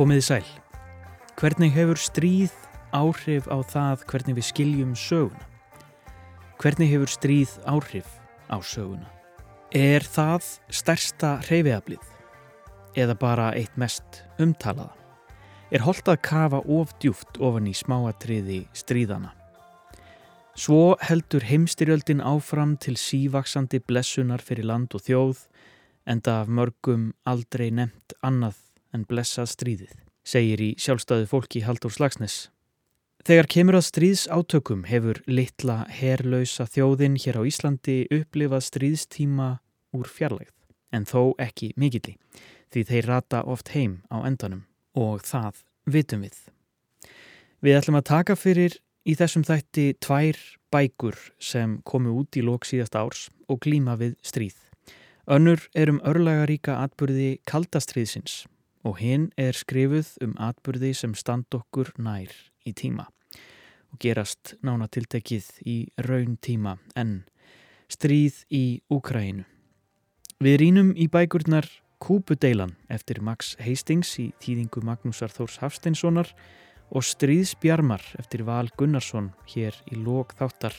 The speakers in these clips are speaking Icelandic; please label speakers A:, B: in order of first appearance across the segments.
A: Komiði sæl. Hvernig hefur stríð áhrif á það hvernig við skiljum söguna? Hvernig hefur stríð áhrif á söguna? Er það stærsta hreyfiðablið? Eða bara eitt mest umtalaða? Er holdt að kafa of djúft ofan í smáatriði stríðana? Svo heldur heimstyrjöldin áfram til sívaksandi blessunar fyrir land og þjóð enda af mörgum aldrei nefnt annað en blessað stríðið, segir í sjálfstæðu fólki Haldur Slagsnes. Þegar kemur að stríðs átökum hefur litla herlausa þjóðin hér á Íslandi upplifað stríðstíma úr fjarlægð, en þó ekki mikilli, því þeir rata oft heim á endanum og það vitum við. Við ætlum að taka fyrir í þessum þætti tvær bækur sem komu út í lók síðast árs og glíma við stríð. Önnur er um örlagaríka atbyrði kaldastriðsins og hinn er skrifuð um atbyrði sem stand okkur nær í tíma og gerast nánatiltekið í raun tíma en stríð í Úkræinu. Við rínum í bækurnar Kúpudeilan eftir Max Hastings í tíðingu Magnúsar Þórs Hafsteinssonar og Stríðsbjarmar eftir Val Gunnarsson hér í lók þáttar.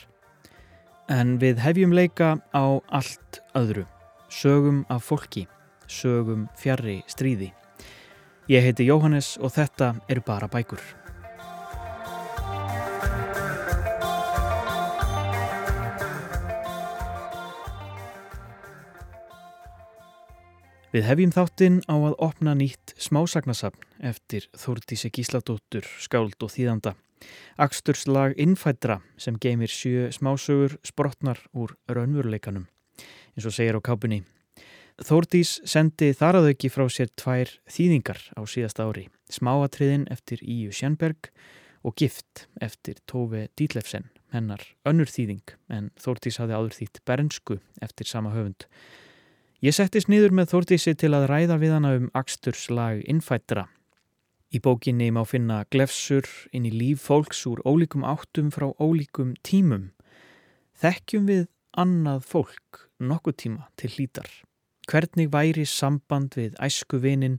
A: En við hefjum leika á allt öðru, sögum af fólki, sögum fjarrri stríði. Ég heiti Jóhannes og þetta eru bara bækur. Við hefjum þáttinn á að opna nýtt smásagnasafn eftir Þórdísi Gísladóttur, skáld og þýðanda. Aksturnslag innfædra sem geymir sjö smásögur sprotnar úr raunveruleikanum, eins og segir á kápunni. Þórdís sendi þar að auki frá sér tvær þýðingar á síðasta ári. Smáatriðin eftir Íu Sjönberg og Gift eftir Tófi Dítlefsen, hennar önnur þýðing, en Þórdís hafði áður þýtt Bernsku eftir sama höfund. Ég settist niður með Þórdísi til að ræða við hana um Aksturslag innfættra. Í bókinni má finna glefsur inn í líf fólks úr ólíkum áttum frá ólíkum tímum. Þekkjum við annað fólk nokkuð tíma til hlítar. Hvernig væri samband við æskuvinin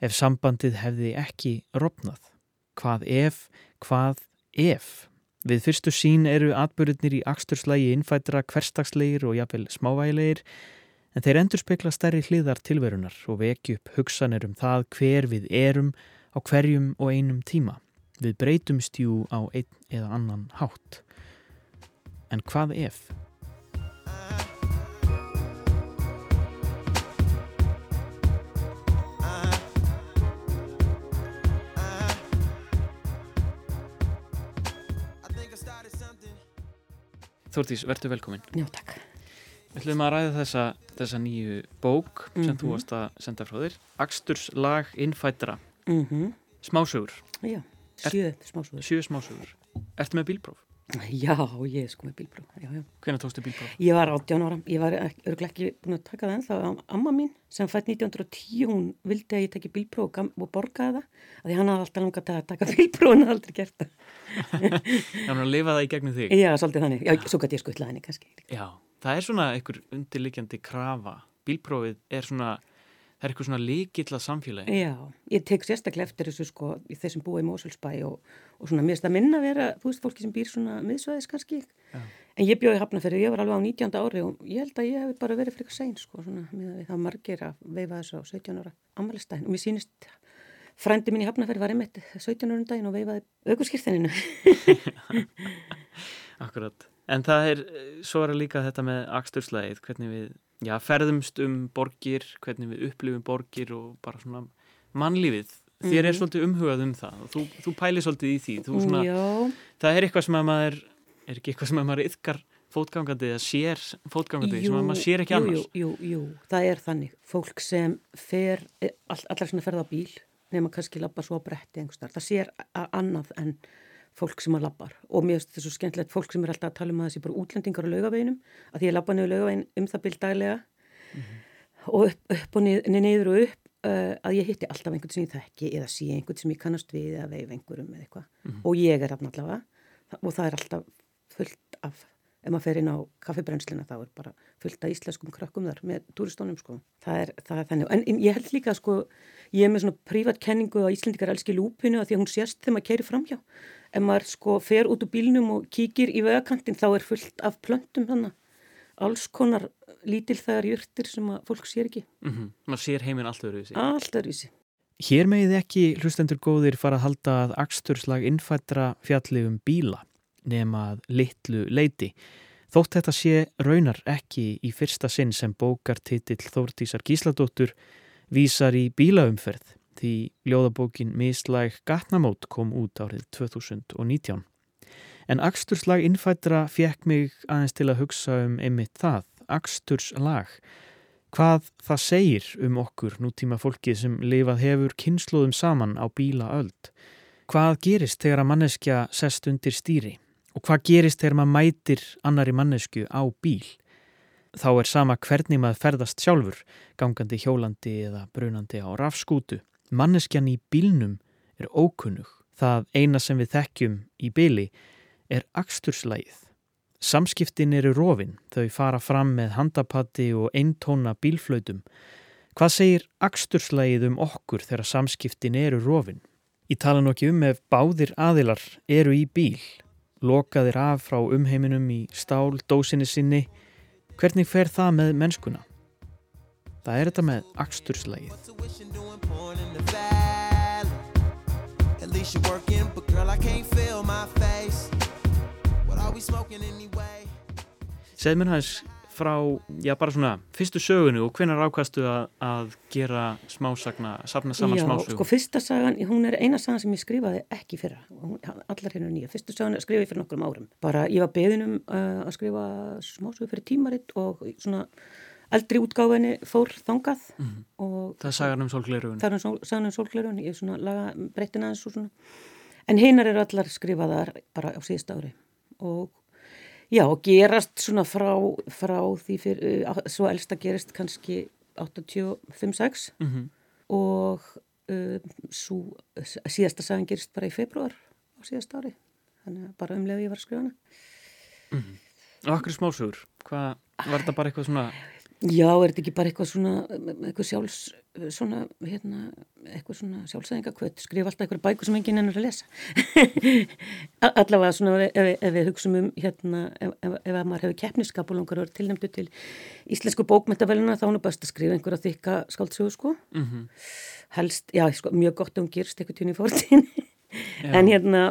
A: ef sambandið hefði ekki rofnað? Hvað ef, hvað ef? Við fyrstu sín eru atbyrðinir í Aksturslagi innfættra hverstagslegir og jafnvel smávægilegir en þeir endur spekla stærri hliðar tilverunar og vekju upp hugsanir um það hver við erum á hverjum og einum tíma. Við breytumst jú á einn eða annan hátt. En hvað ef? Þórtís, verður velkomin.
B: Já, takk.
A: Við ætlum að ræða þessa, þessa nýju bók sem mm -hmm. þú
B: Mhm.
A: varst að senda frá þér. Aksturs innfættra.
B: Mm -hmm.
A: Smásögur.
B: Já, sjö smásúður.
A: Sjö smásögur. Ertu með bílpróf?
B: Já, ég er sko með bílpróf. Já, já.
A: Hvernig tókstu bílpróf?
B: Ég var 18 ára, ég var örglega ekki búin að taka það ennþá. Amma mín sem fætt 1910, hún vildi að ég teki bílpróf og, borgaði það. Að því hann hafði alltaf langat að taka bílpróf en hafði aldrei gert það.
A: Þannig að lifa það í gegnum þig.
B: Já, svolítið þannig. Já, svo gæti ég skuttla henni kannski.
A: Já, það er svona einhver undirliggjandi krafa. Bílprófið er svona, það er eitthvað svona líkill að samfélagi.
B: Já, ég tek sérstaklega eftir þessu sko í þeir sem búa í Mósulsbæ og, og svona mér finnst það minna vera, þú veist, fólki sem býr svona miðsvæðis kannski.
A: Já.
B: En ég bjóði hafnafyrir, ég var alveg á 19. ári og ég held að ég hef bara verið fyrir sein sko, svona, með það margir að veifa þessu á 17 ára ammælistæðin og mér sýnist frændi mín í hafnafyrir var einmitt 17 ára um daginn og veifaði aukurskýrþininu.
A: Akkurat. En það er, svo er líka þetta með aksturslæðið, hvernig við já, ferðumst um borgir, hvernig við upplifum borgir og bara svona mannlífið. Þér er
B: Mhm.
A: svolítið umhugað um það og þú, þú pælir svolítið í því. Svona, það er eitthvað sem að maður, er ekki eitthvað sem að maður ytkar fótgangandi eða sér fótgangandi sem að maður sér ekki
B: jú,
A: annars.
B: Jú, jú, jú, það er þannig. Fólk sem fer, eh, all, allar svona ferða á bíl, nema kannski labba svo á bretti einhverstaðar. Það sér annað en fólk sem að labbar. Og mér finnst þetta svo skemmtilegt fólk sem er alltaf að tala um að það sé bara útlendingar á laugaveginum, að því ég labba niður laugavegin um það bíl daglega og upp, upp og niður, niður og upp uh, að ég hitti alltaf einhvern sem ég þekki eða sé einhvern sem ég kannast við eða veif einhverjum eða eitthvað. Og ég er þarna allavega og það er alltaf fullt af ef maður fer inn á kaffebrennslina þá er bara fullt af íslenskum krökkum þar með turistónum sko. Það er, það er þannig. En, en ég held líka sko, ég er með svona prívat kenningu að Íslandikar elski lúpinu að því að hún sést þegar maður keirir framhjá. Ef maður sko fer út úr bílnum og kíkir í vegakantin þá er fullt af plöntum þannig. Alls konar lítil þegar júrtir sem að fólk sér ekki.
A: Mm -hmm. Maður sér heiminn allt öðruvísi.
B: Allt öðruvísi.
A: Hér meðið ekki hlustendur góðir fara að halda að axturslag innfættra fjalli um bíla nema að litlu leiti. Þótt þetta sé raunar ekki í fyrsta sinn sem bókartitill Þórtísar Gísladóttur vísar í bílaumferð því ljóðabókin Mislæg Gatnamót kom út árið 2019. En axturslag innfættra fjekk mig aðeins til að hugsa um einmitt það, axturslag hvað það segir um okkur nútíma fólkið sem lifað hefur kynnslóðum saman á bíla öld. Hvað gerist þegar að manneskja sest undir stýri og hvað gerist þegar maður mætir annari mannesku á bíl. Þá er sama hvernig maður ferðast sjálfur, gangandi hjólandi eða brunandi á rafskútu. Manneskjan í bílnum er ókunnug. Það eina sem við þekkjum í bíli er axturslægið. Samskiptin eru rofin, þau fara fram með handapatti og eintóna bílflautum. Hvað segir axturslægið um okkur þegar samskiptin eru rofin? Ég tala nokkið um ef báðir aðilar eru í bíl, lokaðir af frá umheiminum í stál, dósinni sinni. Hvernig fer það með mennskuna? Það er þetta með face Segð mér hans frá, já bara svona fyrstu sögunu og hvenar ákastu að, að gera smásagna, safna saman smásögun?
B: Já, sko fyrsta sagan, hún er eina sagan sem ég skrifaði ekki fyrra, allar hérna nýja, fyrstu sagan skrifaði ég fyrir nokkrum árum. Bara ég var beðinum uh, að skrifa smásögu fyrir tímaritt og svona eldri útgáfinni fór þangað. Mm -hmm.
A: Það er sagan um sólgleirun?
B: Það er sagan um sólgleirun, ég er svona laga breytin aðeins og svona. En hinnar eru allar skrifaðar bara á síðust ári og já, gerast svona frá, frá því fyrir, uh, svo elsta gerist kannski 85-6 mm -hmm. og uh, svo, síðasta sagan gerist bara í februar á síðast ári þannig að bara umlega ég var að skrifa hana
A: mm -hmm. Og okkur smásögur, hvað var þetta bara eitthvað svona
B: Já, er þetta ekki bara eitthvað svona, eitthvað sjálfs, svona, hérna, eitthvað svona sjálfsæðingakvöld, skrifa alltaf eitthvað bækur sem enginn ennur að lesa. Allavega svona ef, ef við hugsaum um, hérna, ef, ef, ef maður hefur keppniskap og langar að vera tilnæmdu til íslensku bókmyndaveluna þá er það best að skrifa einhverja þykka skáldsögu, sko. Mm -hmm. Helst, já, sko, mjög gott um gerst eitthvað tjóni í fórtíðin. en hérna...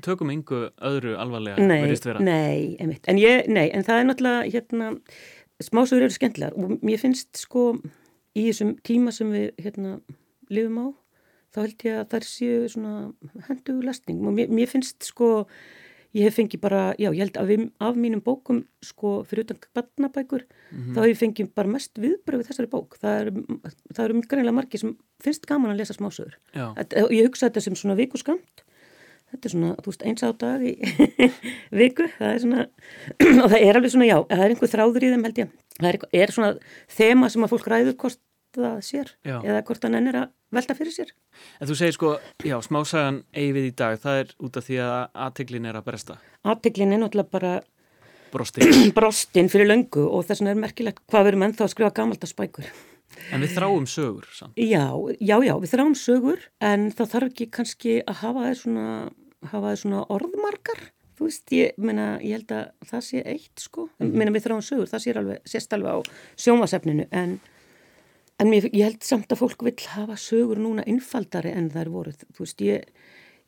A: Tökum einhver öðru alvarlega,
B: verðist vera? Nei, nei, en ég, nei, en það er náttúrulega, hérna smásögur eru skemmtilegar og mér finnst sko í þessum tíma sem við hérna lifum á þá held ég að það séu svona hendugu lastning og mér, mér finnst sko ég hef fengið bara, já ég held að við, af mínum bókum sko fyrir utan barnabækur mm -hmm. þá hef ég fengið bara mest viðbröð við þessari bók, það eru er um greinlega margi sem finnst gaman að lesa smásögur. Ég hugsa þetta sem svona vikuskamt þetta er svona, þú veist, eins á dag í viku, það er svona og það er alveg svona, já, það er einhver þráður í þeim held ég, það er, er svona þema sem að fólk ræður hvort það sér já. eða hvort það nennir að velta fyrir sér.
A: En þú segir sko, já, smásagan eigið í dag, það er út af því að aðteglin er að bresta.
B: Aðteglin er náttúrulega bara
A: brostin,
B: brostin fyrir löngu og þess vegna er merkilegt hvað verum ennþá að skrifa gamalda spækur
A: En við þráum sögur samt.
B: Já, já, já, við þráum sögur en það þarf ekki kannski að hafa það svona, svona orðmarkar. Þú veist, ég, meina, ég held að það sé eitt sko. Mm. Meina við þráum sögur, það sé alveg, sést alveg á sjómasefninu en, en ég held samt að fólk vil hafa sögur núna innfaldari en það er voruð. Þú veist, ég,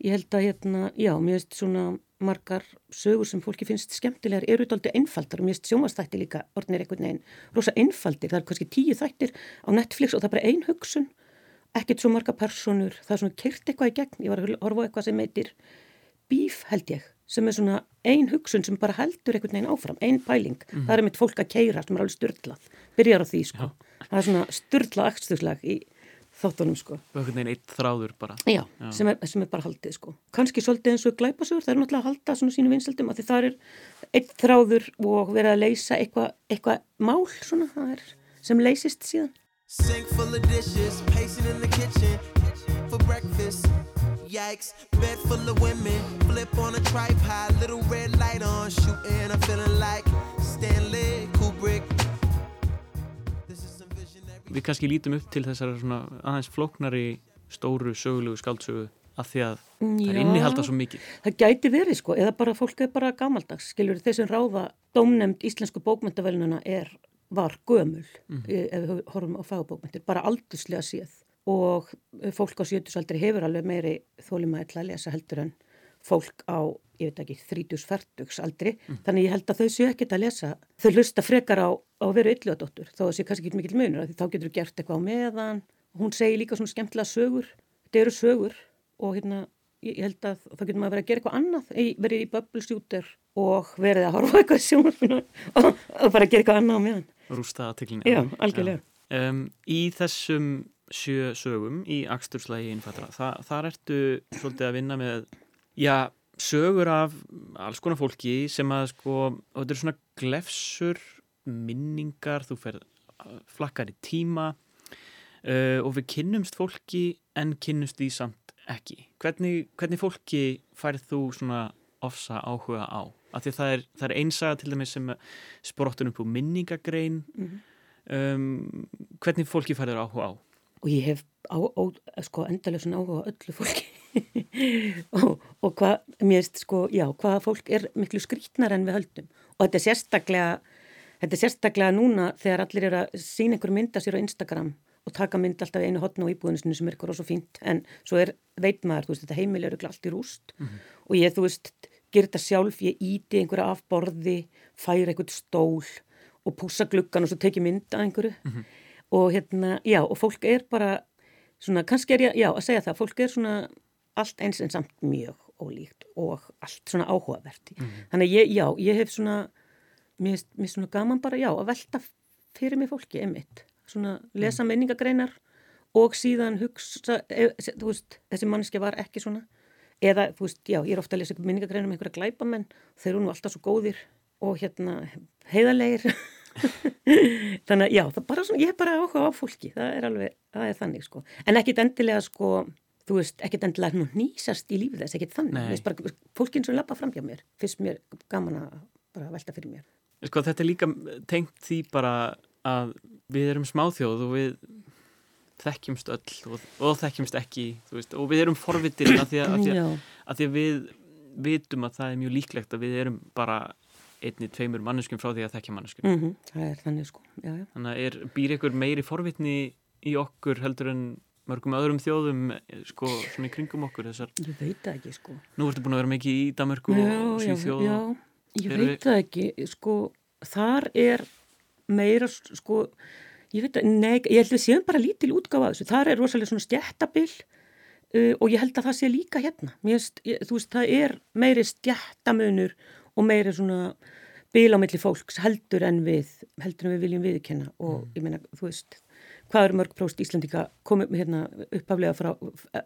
B: ég held að hérna, já, mér veist svona margar sögur sem fólki finnst skemmtilegar eru aldrei einfaldar. Og mér finnst sjónvastætti líka orðinir einhvern veginn rosa einfaldir, það er kannski tíu þættir á Netflix og það er bara ein hugsun. Ekkert svo marga personur, það er svona kert eitthvað í gegn, ég var að horfa á eitthvað sem heitir bíf held ég sem er svona ein hugsun sem bara heldur einhvern veginn áfram, ein pæling, mm það er mitt fólk að keira sem er alveg styrlað, byrjar á því sko, það er svona styrlað axturslag í þáttunum sko.
A: Einhvern veginn eitt þráður bara.
B: Já, Já. Sem, er, sem er bara haldið sko. Kanski svolítið eins og glæpasugur, það er náttúrulega að halda svona sínu vinsaldum að því það er eitt þráður og verið að leysa eitthvað eitthva mál svona, það er sem leysist síðan. Sink full of dishes, pacing in the kitchen for breakfast
C: yikes. Bed full of women, flip on a tripod, little red light on, shooting. I'm feeling like Stanley Kubrick.
A: Við kannski lítum upp til þessar aðeins flóknari stóru sögulegu skáldsögu að því að það er innihalda svo mikið.
B: Það gæti verið sko, eða bara fólk er bara gamaldags, skiljur þeir sem ráða dómnemd íslensku bókmyndavelnuna er, var gömul mm. ef við horfum á fagbókmyndir, bara aldurslega séð og fólk á sjötusaldri hefur alveg meiri þólima eitthvað að lesa heldur en fólk á, ég veit ekki, 30-40 aldri, mm. þannig ég held að þau séu ekkit að lesa, þau lusta frekar á, á veru ylluadóttur, þó það sé kannski ekki mikil munur, þá getur þú gert eitthvað á meðan, hún segir líka svona skemmtilega sögur, þetta eru sögur og hérna ég held að þá getur maður verið að gera eitthvað annað verið í bubblesjúter og verið að horfa eitthvað sjónarfinu og, bara gera eitthvað annað á meðan.
A: Rústa aðteklinu
B: Já, algjörlega.
A: Já. Um, Í þessum sjö sögum í Aksturslægi innfættra, Þa, þar ertu svolítið að vinna með já, sögur af alls konar fólki sem að sko, þetta er svona glefsur minningar, þú fer flakkar í tíma uh, og við kynnumst fólki en kynnumst því samt ekki. Hvernig, hvernig fólki færð þú svona ofsa áhuga á? Af því það er, er einsaga til dæmis sem spróttun upp úr minningagrein. Mm -hmm. um, hvernig fólki færður áhuga á?
B: Og ég hef á, á, sko, endalega svona áhuga á öllu fólki. og, og hvað, mér veist, sko, já, hvaða fólk er miklu skrítnar en við höldum. Og þetta er sérstaklega, þetta er sérstaklega núna þegar allir eru að sína einhver mynda sér á Instagram og taka mynd alltaf einu hotna á íbúðinu sem er eitthvað rosa fínt en svo er, veit maður, þú veist, þetta heimil eru allt í rúst mm -hmm. og ég, þú veist, ger þetta sjálf, ég íti einhverja af borði, færi einhvert stól og púsa gluggan og svo teki mynd að einhverju mm -hmm. og hérna, já, og fólk er bara svona, kannski er ég, já, að segja það, fólk er svona allt eins en samt mjög ólíkt og allt svona áhugavert mm -hmm. þannig ég, já, ég hef svona mér er svona gaman bara, já, að velta fyrir mig fólki, einmitt. Svona lesa mm. minningagreinar og síðan hugsa, e, þú veist, þessi mannskja var ekki svona. Eða, þú veist, já, ég er ofta að lesa minningagreinar með einhverja glæpamenn, þeir eru nú alltaf svo góðir og hérna heiðarleir þannig að já, það bara svona, ég er bara áhuga á fólki, það er alveg, það er þannig sko, en ekkit endilega sko þú veist, ekkit endilega nú nýsast í lífið þess, ekkit þannig, þess bara fólkin sem lappa fram hjá mér, fyrst mér gaman að bara velta fyrir mér.
A: Sko þetta er líka tengt því bara að við erum smáþjóð og við þekkjumst öll og, og þekkjumst ekki veist, og við erum forvitir að því að, að, því að, því við vitum að það er mjög líklegt að við erum bara einni, tveimur manneskum frá því að þekkja manneskum
B: mm -hmm. það er þannig sko já, já.
A: þannig að er, býr ykkur meiri forvitni í okkur heldur en mörgum öðrum þjóðum sko svona í kringum okkur þessar
B: ég veit það ekki sko.
A: Nú ertu búin að vera mikið í Danmarku og Svíþjóð
B: já, ég veit það ekki sko. Þar er meira sko, ég veit að, nei, ég held að við séum bara lítil útgáfa þessu, það er rosalega svona stjættabill uh, og ég held að það sé líka hérna, mér, ég, þú veist, það er meiri stjættamunur og meiri svona milli fólks heldur en við, heldur en við viljum viðkenna og mm. ég meina, þú veist, hvað eru mörg próst Íslandika komið hérna upphaflega frá,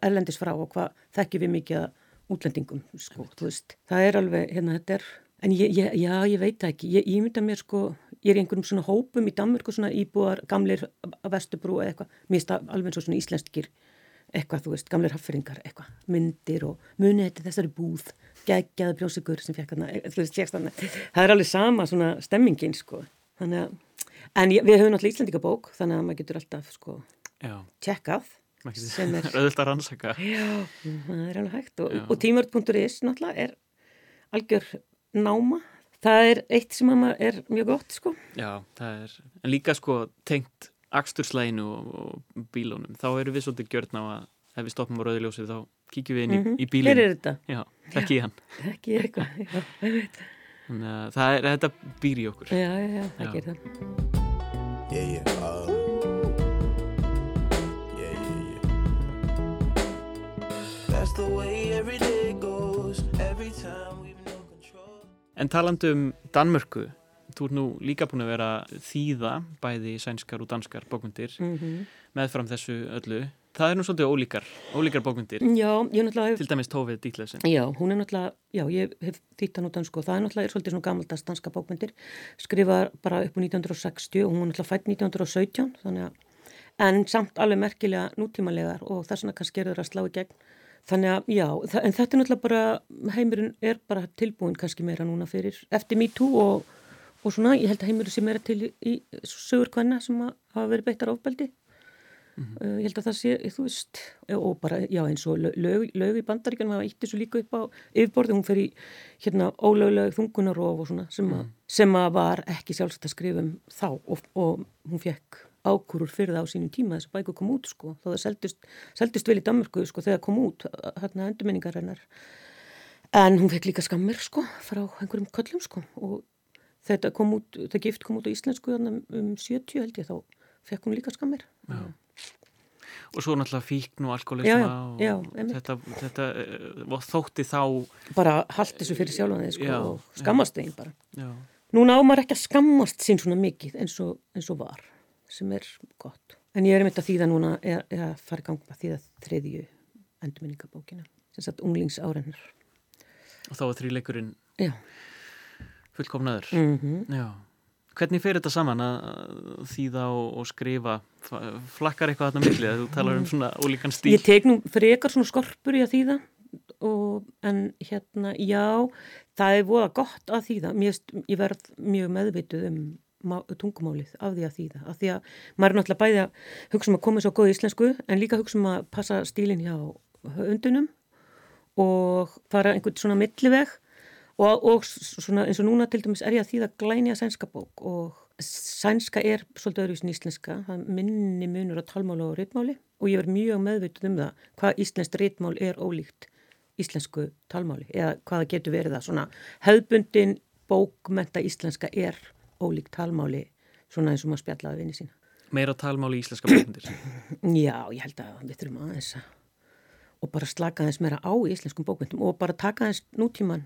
B: erlendis frá og hvað þekkjum við mikið að útlendingum, sko, þú veist, það er alveg, hérna, þetta er En ég, ég, já, ég veit ekki, ég, ég mynda mér sko, ég er í einhverjum svona hópum í Danmörku svona íbúar, gamlir vestubrú eða eitthvað, mér finnst það alveg svona íslenskir eitthvað, þú veist, gamlir hafferingar eitthvað, myndir og munið þetta þessari búð, geggjaði brjósikur sem fekk hana, þú veist, það er alveg sama svona stemmingin sko, þannig að, en við höfum náttúrulega Íslandikabók, þannig að maður getur alltaf sko tjekkað
A: sem er auðvitað að rannsaka.
B: Já, það er alveg hægt og, og tímvörd.is náttúrulega er algjör náma það er eitt sem er mjög gott sko.
A: Já, það er, en líka sko tengt axturslæginu og bílunum, þá eru við svolítið gjörna á að ef við stoppum á rauðiljósið þá kíkjum við inn í, mm -hmm. í bílun.
B: Hér er þetta.
A: Já, þekk í hann.
B: Þekk í eitthvað, já, ég veit.
A: Þannig að það er, þetta býr í okkur.
B: Já, já, já, það gerir það. Yeah, yeah, uh, yeah, yeah, yeah.
A: That's the way every day goes, every time we En talandum Danmörku, þú ert nú líka búin að vera þýða bæði sænskar og danskar bókmyndir mm -hmm. meðfram þessu öllu. Það er nú svolítið ólíkar, ólíkar bókmyndir.
B: Já, ég er náttúrulega...
A: Til dæmis Tófið Dítlesen.
B: Já, hún er náttúrulega, já, ég hef þýtt hann á dansku og það er náttúrulega svolítið svona gamaldast danska bókmyndir. Skrifar bara upp á 1960 og hún er náttúrulega fætt 1917, þannig að, en samt alveg merkilega nútímalegar og það er svona kannski erður að slá í gegn þannig að já, þa- en þetta er náttúrulega bara, heimurinn er bara tilbúin kannski meira núna fyrir eftir MeToo og, og svona, ég held að heimurinn sé meira til í, í sögur beittar ofbeldi. Uh, ég held að það sé, þú veist, og bara, já eins og lög, lög, í bandaríkjanum hafa ítt þessu líka upp á yfirborði, hún fer í hérna ólögleg þungunarof og svona sem, að sem að var ekki sjálfsagt að skrifa um þá og, og hún fekk ákurur fyrir það á sínum tíma þess að bæku kom út sko, þá það seldist, seldist vel í Danmörku sko þegar kom út hérna endurminningar hennar en hún fekk líka skammir sko frá einhverjum köllum sko. Og þetta kom út, það gift kom út á íslensku um 70 held ég þá fekk hún líka skammir.
A: Já. Og svo náttúrulega fíkn og alkoholisma og
B: já,
A: þetta, þetta eh, og þótti þá
B: bara haldt þessu fyrir sjálfan þig sko og skammast þeim bara
A: já,
B: Núna ámar ekki að skammast sín svona mikið eins og, eins og var sem er gott. En ég er einmitt að þýða núna eða, eða fara í gang að þýða þriðju endurminningabókina sem sagt unglingsárennar.
A: og þá var þrýleikurinn
B: Já.
A: fullkomnaður
B: Mm
A: Já. Hvernig fer þetta saman að þýða og, og skrifa flakkar eitthvað þarna milli að þú talar um svona ólíkan stíl
B: Ég tek nú frekar svona skorpur í að þýða og, en hérna, já, það er voða gott að þýða. Mér, ég verð mjög meðvituð um má- tungumálið af því að þýða. Af því að maður er náttúrulega bæði að hugsa um að koma svo góð íslensku en líka hugsa um að passa stílinn hjá höndunum og fara einhvern svona milliveg og, og svona eins og núna til dæmis er ég að þýða glænja sænska bók og sænska er svolítið öðruvísin íslenska, það er minni munur á talmáli og ritmáli og ég verð mjög meðvituð um það hvað íslenskt ritmál er ólíkt íslensku talmáli eða hvað það getur verið það svona hefðbundin bókmenta íslenska er ólíkt talmáli svona eins og maður spjallaði vinni sína.
A: meira talmáli í íslenska bókundir
B: Já, ég held að við þurfum aðeins að og bara slaka aðeins meira á í íslenskum bókmyndum og bara taka aðeins nútíman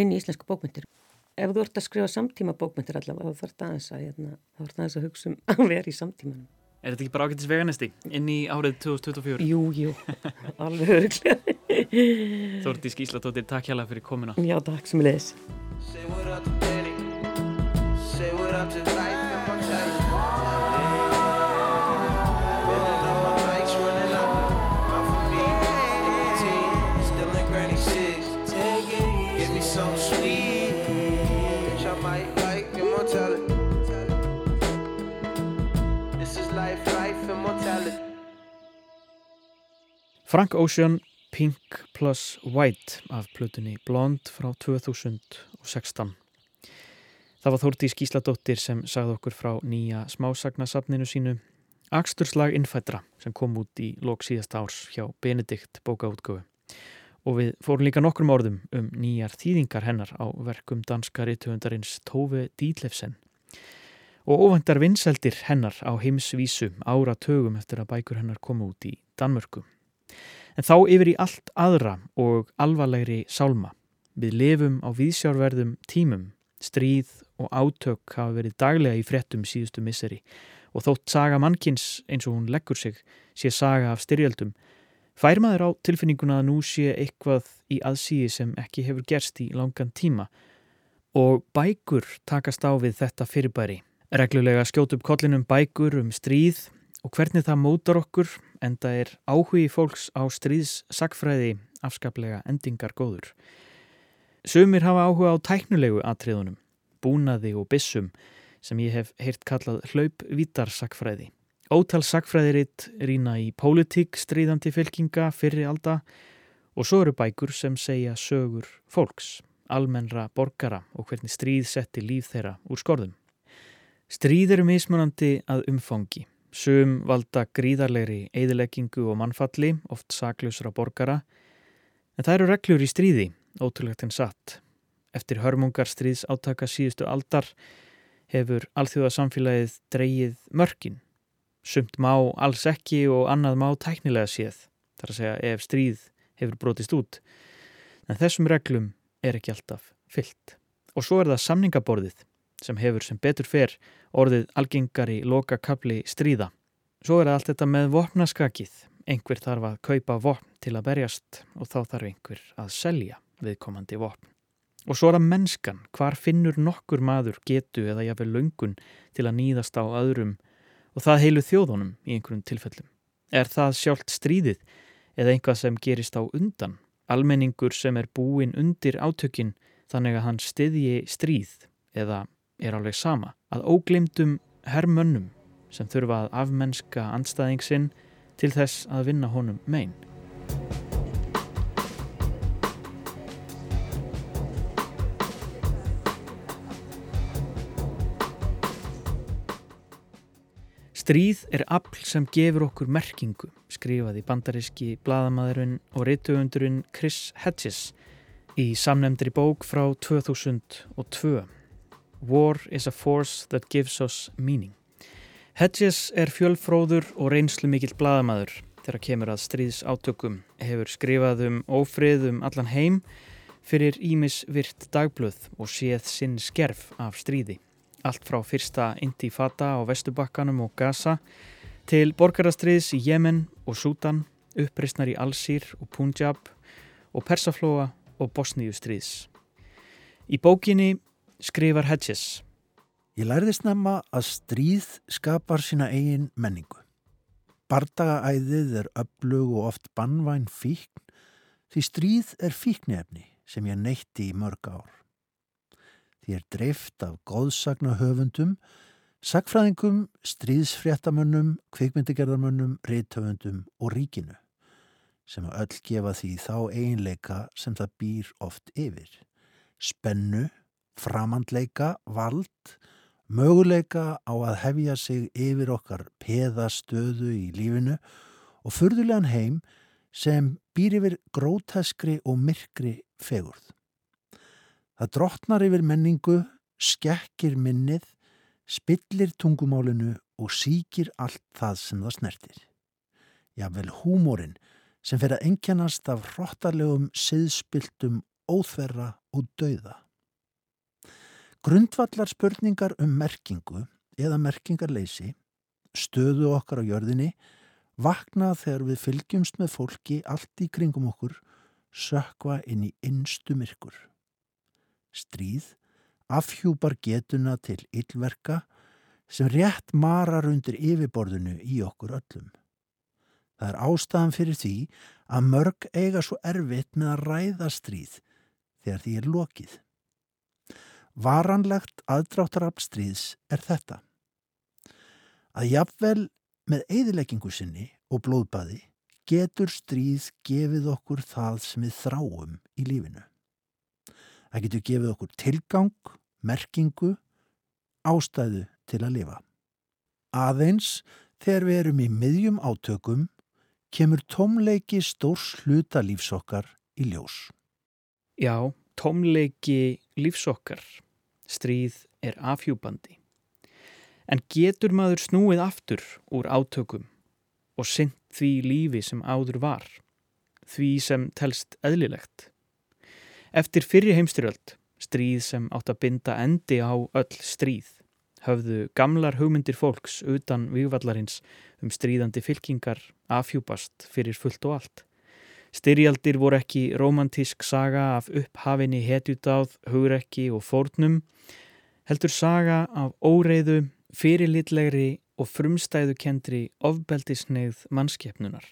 B: inn í íslensku bókmyndir. Ef þú ert að skrifa samtíma bókmyndir allavega þá þarf það aðeins að, hérna, það að hugsa um að vera í samtímanum.
A: Er þetta ekki bara ágættis veganesti inn í árið 2024?
B: Jú, jú, alveg örglega.
A: Þórtís Gíslatóttir, takk hjá fyrir komuna
B: Já, takk sem leðis.
A: Frank Ocean, Pink plus White af plötunni Blond frá 2016 Það var Þórdís Gísladóttir sem sagði okkur frá nýja smásagnasafninu sínu Aksturslag innfættra sem kom út í lok síðasta árs hjá Benedikt bókaútgöfu og við fórum líka nokkrum orðum um nýjar þýðingar hennar á verkum danska rithöfundarins Tove Dítlefsen og óvendar vinseldir hennar á heimsvísu ára tögum eftir að bækur hennar komu út í Danmörku. En þá yfir í allt aðra og alvarlegri sálma. Við lifum á viðsjárverðum tímum, stríð og átök hafa verið daglega í fréttum síðustu misseri og þótt saga mannkins eins og hún leggur sig sé saga af styrjöldum, fær maður á tilfinninguna að nú sé eitthvað í aðsíði sem ekki hefur gerst í langan tíma og bækur takast á við þetta fyrirbæri. Reglulega skjótu upp kollinum bækur um stríð og hvernig það mótar okkur enda er áhugi fólks á stríðssagfræði afskaplega endingar góður. Sumir hafa áhuga á tæknulegu atriðunum, búnaði og bissum sem ég hef heyrt kallað hlaupvítarsagfræði. Ótal sagfræðiritt rýna í pólitík stríðandi fylkinga fyrri alda og svo eru bækur sem segja sögur fólks, almennra borgara og hvernig stríð setti líf þeirra úr skorðum. Stríð eru mismunandi að umfangi. Sum valda gríðarlegri eðileggingu og mannfalli, oft saklusra borgara, en það eru reglur í stríði, ótrúlegt en satt. Eftir hörmungar stríðs átaka síðustu aldar hefur alþjóðasamfélagið dreyið mörkin. Sumt má alls ekki og annað má tæknilega séð, þar að segja ef stríð hefur brotist út. En þessum reglum er ekki alltaf fyllt. Og svo er það samningaborðið sem hefur sem betur fer orðið algengari loka kapli stríða. Svo er allt þetta með vopnaskakið. Einhver þarf að kaupa vopn til að berjast og þá þarf einhver að selja viðkomandi vopn. Og svo er það mennskan, hvar finnur nokkur maður getu eða jafnvel löngun til að nýðast á öðrum og það heilu þjóðunum í einhverjum tilfellum. Er það sjálft stríðið eða einhvað sem gerist á undan, almenningur sem er búin undir átökin þannig að hann styðji stríð eða er alveg sama, að óglimtum herrmönnum sem þurfa að afmennska anstæðingsinn til þess að vinna honum megin. Stríð er afl sem gefur okkur merkingu, skrifaði bandaríski bladamæðurinn og reytugundurinn Chris Hedges í samnemndri bók frá 2002. War is a force that gives us meaning. Hedges er fjölfróður og reynslu mikill bladamæður þegar kemur að stríðsátökum, hefur skrifað um ófrið um allan heim fyrir Ímis virt dagblöð og séð sinn skerf af stríði allt frá fyrsta intifada á Vestubakkanum og Gaza til borgarastriðs í Jemen og Sútan, uppreysnar í Alsýr og Punjab og Persaflóa og Bosníustriðs. Í bókinni skrifar Hedges
D: Ég lærði snemma að stríð skapar sína eigin menningu. Bardagaæðið er öflug og oft bannvæn fíkn því stríð er fíknefni sem ég neytti í mörg ár því er dreift af góðsagna höfundum, sagfræðingum, stríðsfréttamönnum, kvikmyndigerðarmönnum, reythöfundum og ríkinu sem að öll gefa því þá einleika sem það býr oft yfir. Spennu, framandleika, vald, möguleika á að hefja sig yfir okkar peðastöðu í lífinu og furðulegan heim sem býr yfir gróteskri og myrkri fegurð. Það drottnar yfir menningu, skekkir minnið, spillir tungumálinu og síkir allt það sem það snertir. Jável húmórin sem fer að enkjannast af hróttarlegum, siðspiltum, óþverra og dauða. Grundvallar spurningar um merkingu eða merkingarleysi, stöðu okkar á jörðinni, vakna þegar við fylgjumst með fólki allt í kringum okkur, sökva inn í innstu myrkur stríð, afhjúpar getuna til yllverka sem rétt marar undir yfirborðinu í okkur öllum. Það er ástæðan fyrir því að mörg eiga svo erfitt með að ræða stríð þegar því er lokið. Varanlegt aðdráttarafl stríðs er þetta. Að jafnvel með eðileggingu sinni og blóðbaði getur stríð gefið okkur það sem við þráum í lífinu. Það getur gefið okkur tilgang, merkingu, ástæðu til að lifa. Aðeins þegar við erum í miðjum átökum kemur tómleiki stórs hluta lífsokkar í ljós.
A: Já, tómleiki lífsokkar. Stríð er afhjúbandi. En getur maður snúið aftur úr átökum og synd því lífi sem áður var, því sem telst eðlilegt? Eftir fyrri heimstyrjöld, stríð sem átt að binda endi á öll stríð, höfðu gamlar hugmyndir fólks utan vývallarins um stríðandi fylkingar afhjúpast fyrir fullt og allt. Styrjaldir voru ekki romantísk saga af upphafinni hetjutáð, hugrekki og fórnum, heldur saga af óreiðu, fyrirlitlegri og frumstæðukendri ofbeldisneið mannskeppnunar.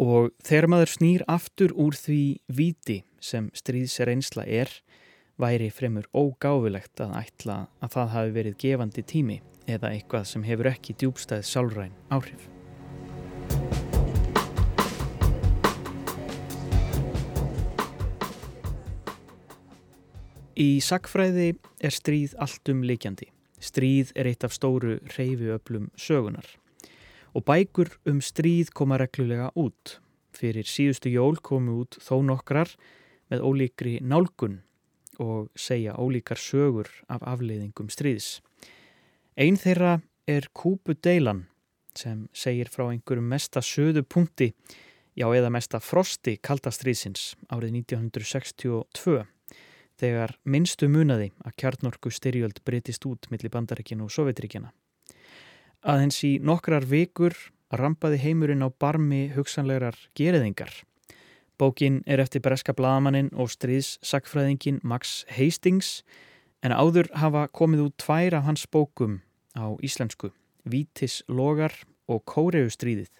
A: Og þegar maður snýr aftur úr því viti sem stríðs reynsla er, væri fremur ógáfulegt að ætla að það hafi verið gefandi tími eða eitthvað sem hefur ekki djúbstæð sálræn áhrif. Í sakfræði er stríð alltum likjandi. Stríð er eitt af stóru reyfiöflum sögunar og bækur um stríð koma reglulega út. Fyrir síðustu jól komu út þó nokkrar með ólíkri nálgun og segja ólíkar sögur af afleiðingum stríðs. Einn þeirra er Kúpu Deilan sem segir frá einhverjum mesta söðu punkti, já eða mesta frosti kaldastriðsins árið 1962 þegar minnstu munaði að kjarnorku styrjöld breytist út millir bandaríkinu og sovjetríkjana. Aðeins í nokkrar vikur rampaði heimurinn á barmi hugsanlegar geriðingar. Bókin er eftir breska bladamannin og stríðssakfræðingin Max Hastings en áður hafa komið út tvær af hans bókum á íslensku, Vítis logar og Kóreustríðið.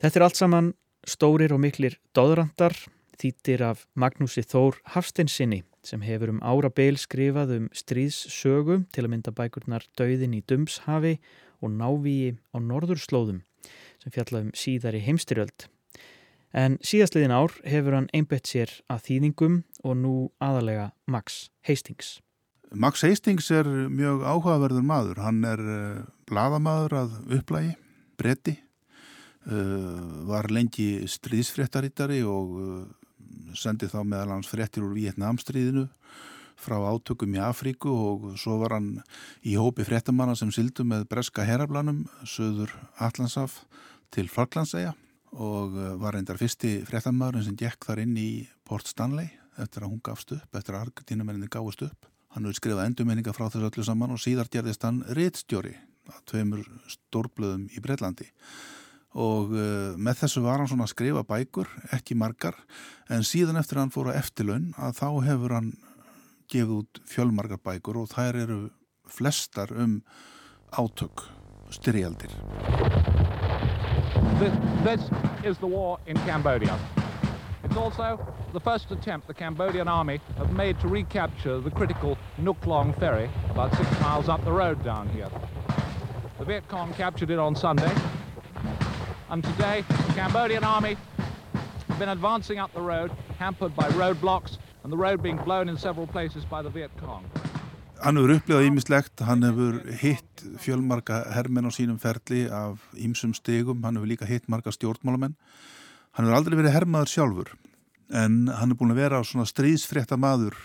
A: Þetta er allt saman Stórir og miklir dóðrandar þýttir af Magnúsi Þór Hafsteinsinni sem hefur um árabeil skrifað um stríðssögu til að mynda bækurnar Dauðin í Dumshafi og Návíi á Norðurslóðum sem fjallaðum síðar í heimstyrjöld. En síðastliðin ár hefur hann einbett sér að þýðingum og nú aðalega Max Hastings.
E: Max Hastings er mjög áhugaverður maður. Hann er uh, bladamaður að upplægi, bretti, uh, var lengi stríðsfréttarítari og uh, sendi þá meðal hans fréttir úr Vietnamstríðinu frá átökum í Afríku og svo var hann í hópi fréttamanna sem sildu með breska herablanum söður Allandsaf til Falklandsæja og var reyndar fyrsti fréttamaðurinn sem gekk þar inn í Port Stanley eftir að hún gafst upp, eftir að Argentínamenninni gáðist upp. Hann hefur skrifað endurmenninga frá þessu öllu saman og síðar gerðist hann réttstjóri að tveimur stórblöðum í Breitlandi og uh, með þessu var hann svona að skrifa bækur, ekki margar, en síðan eftir hann fór að eftirlaun að þá hefur hann gefið út fjölmargar bækur og þær eru flestar um átök, styrjaldir.
F: This, this is the war in Cambodia. It's also the first attempt the Cambodian army have made to recapture the critical Nuc Long ferry about six miles up the road down here. The Viet Cong captured it on Sunday, and today the Cambodian army have been advancing up the road, hampered by roadblocks, and the road being blown in several places by the Viet Cong.
E: Hann hefur upplifað ímislegt, hann hefur hitt fjölmarka hermenn á sínum ferli af ímsum stegum, hann hefur líka hitt marga stjórnmálamenn. Hann hefur aldrei verið hermaður sjálfur, en hann er búin að vera á svona stríðsfrétta maður,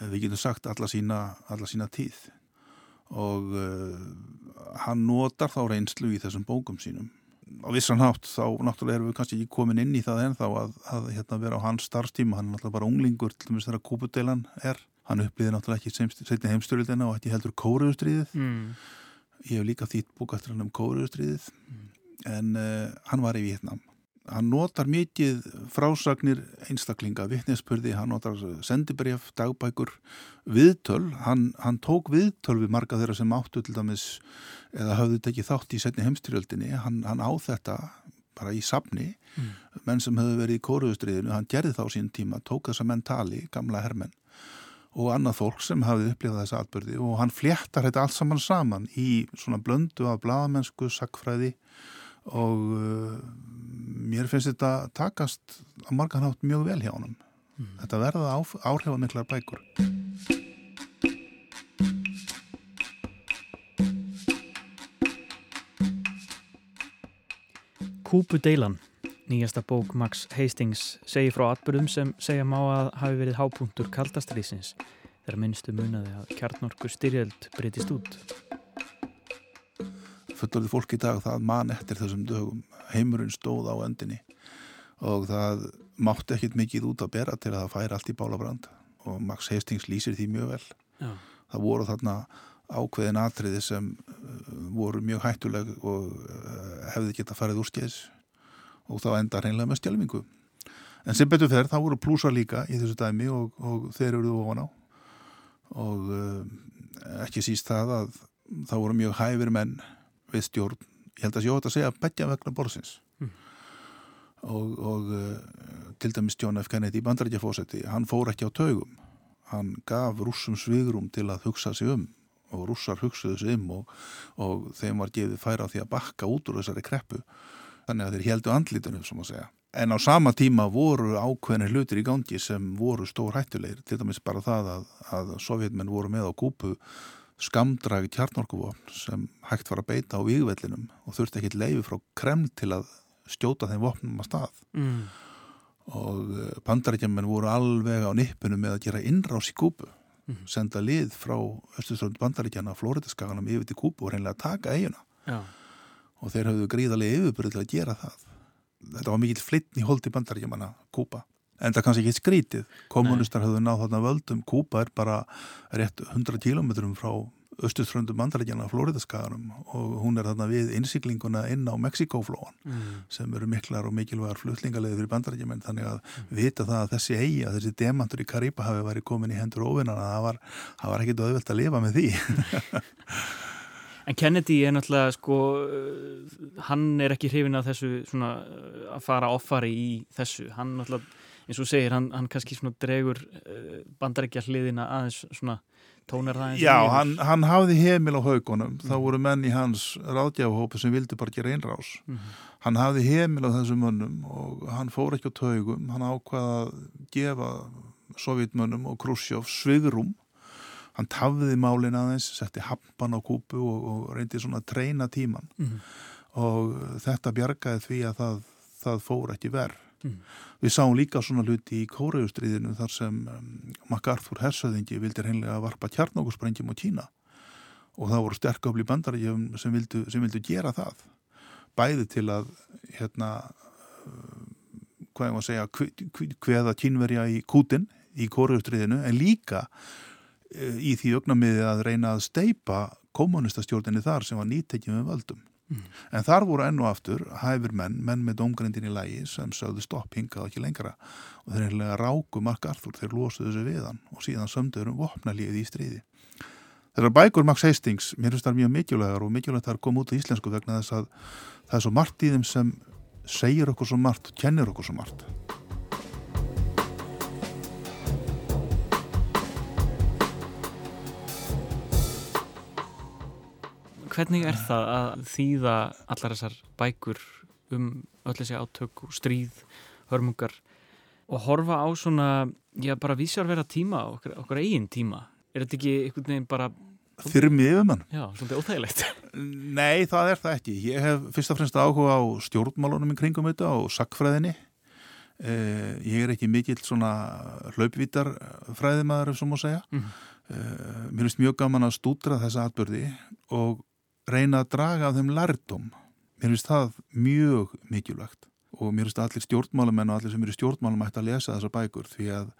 E: við getum sagt, alla sína, alla sína tíð. Og uh, hann notar þá reynslu í þessum bókum sínum. Á vissan hátt þá náttúrulega erum við kannski ekki komin inn í það ennþá að, að hérna, vera á hans starfstíma, hann er náttúrulega bara unglingur til þess að kúpudeilan er. Hann upplýði náttúrulega ekki setni heimstörildina og ekki heldur kóruðustriðið. Mm. Ég hef líka þýtt búk eftir hann um kóruðustriðið mm. en uh, hann var í Vietnam. Hann notar mikið frásagnir einstaklinga, vittnespurði, hann notar sendibref, dagbækur, viðtöl. Hann, hann tók viðtöl við marga þeirra sem áttu til dæmis eða hafðu tekið þátt í setni heimstyrjöldinni. Hann, hann á þetta bara í safni, mm. menn sem hefðu verið í kóruðustriðinu, hann gerði þá sín tíma, tók þessa mentali, gamla hermenn og annað fólk sem hafið upplifað þessa atbyrði og hann fléttar þetta allt saman saman í svona blöndu af bladamennsku, sakfræði og uh, mér finnst þetta takast á marganhátt mjög vel hjá hann. Mm. Þetta verða áhrifamiklar bækur.
A: Kúpudeilan, nýjasta bók Max Hastings, segir frá atbyrðum sem segja má að hafi verið hápunktur kaldastriðsins þegar minnstu munaði að kjarnorku styrjöld breytist út.
E: Fullorðið fólk í dag það man eftir þessum dögum. Heimurinn stóð á öndinni og það mátti ekkit mikið út að bera til að það færi allt í bálabrand og Max Hastings lýsir því mjög vel. Já. Það voru þarna ákveðin atriði sem uh, voru mjög hættuleg og uh, hefði geta farið úr skeiðs og þá enda hreinlega með stjálfingu. En sem betur fer, þá voru plúsa líka í þessu dæmi og, og þeir eruðu ofan á og uh, ekki síst það að þá voru mjög hæfir menn við stjórn, ég held að ég ótt að segja begja vegna borsins mm. og, og uh, til dæmis John F. Kennedy í bandarækjafósetti hann fór ekki á taugum. Hann gaf rússum svigrum til að hugsa sig um og rússar hugsaðu sig um og, og þeim var gefið færa því að bakka út úr þessari kreppu. Þannig að þeir heldu andlitunum sem að segja. En á sama tíma voru ákveðinir hlutir í gangi sem voru stór hættulegir, til dæmis bara það að, að sovjetmenn voru með á kúpu skamdragi kjarnorkuvopn sem hægt var að beita á výgvellinum og þurfti ekki leiði frá Kreml til að stjóta þeim vopnum að stað. Mm. Og bandarækjaman voru alveg á nippunum með að gera innrás í kúpu, mm. senda lið frá Östuströnd bandarækjana Flóriðaskaganum yfir til kúpu og reynlega taka eiguna. Já. Og þeir hafðu gríðarlega yfirbyrði til að gera það þetta var mikill flittn í holdi bandaríkjumanna Kúpa en það kannski ekki skrítið. Kommunistar hafðu náð þarna völdum. Kúpa er bara rétt 100 kílometrum frá östuströndum bandaríkjana Flóriðaskaganum og hún er þarna við innsiklinguna inn á Mexikóflóan mm. sem eru miklar og mikilvægar flutlingarleði fyrir bandaríkjumenn þannig að mm. vita það að þessi eigi að þessi demantur í Karípa hafi verið komin í hendur ofinnana það var, var ekkit auðvelt að lifa með því.
A: En Kennedy er náttúrulega sko, uh, hann er ekki hrifin að þessu svona uh, að fara offari í þessu, hann náttúrulega eins og segir, hann, hann kannski svona dregur uh, bandarækja hliðina aðeins svona tónar það eins
E: Já, hann, hann hafði heimil á haugunum. Þá voru menn í hans ráðgjafahópi sem vildi bara gera einrás
A: mm
E: hann hafði heimil á þessum mönnum og hann fór ekki á taugum. Hann ákvaða að gefa sovjetmönnum og Khrushchev svigrum hann tafði málin aðeins setti hampan á kúpu og, og reyndi svona að treyna tíman
A: Mm -hmm.
E: og þetta bjargaði því að það, það fór ekki verð
A: Mm.
E: Við sáum líka svona hluti í Kóreaustriðinu þar sem um, MacArthur hersöðingi vildi reynlega varpa kjarnókussprengjum á Kína og það voru sterkabli bandarækjum sem vildu, sem vildu gera það bæði til að hérna uh, hvað ég má segja hveða kínverja í kútin í Kóreaustriðinu en líka uh, í því ögnamiði að reyna að steipa kommunistastjórninni þar sem var nýttekjum með völdum
A: Mm.
E: En þar voru enn og aftur hæfur menn, menn með domgrindin í lægi sem sögðu stopp hingað ekki lengra og þeir hefðilega ráku Mark Arthur, þeir losuðu sig við hann og síðan sömduður um vopnalíðið í stríði. Þeirra bækur Max Hastings, mér finnst það mjög mikilvægar og mikilvægt það er komið út í íslensku vegna þess að það er svo margt í þeim sem segir okkur svo margt og kennir okkur svo margt.
A: Hvernig er það að þýða allar þessar bækur um öll þessi átök og stríð, hörmungar og horfa á svona, já bara vísjar vera tíma, okkur, okkur eigin tíma? Er þetta ekki einhvern veginn bara...
E: Þyrmi yfirmann?
A: Já, svolítið óþægilegt.
E: Nei, það er það ekki. Ég hef fyrst og fremst áhuga á stjórnmálunum í kringum þetta og sakfræðinni. Eh, ég er ekki mikill svona hlaupvítar fræðimæður, ef svo má segja.
A: Mm.
E: Eh, mér finnst mjög gaman að stúdra þessa atbyrði og reyna að draga af þeim lærdom. Mér finnst það mjög mikilvægt og mér finnst allir stjórnmálamenn og allir sem eru stjórnmálum ætti að lesa þessa bækur því að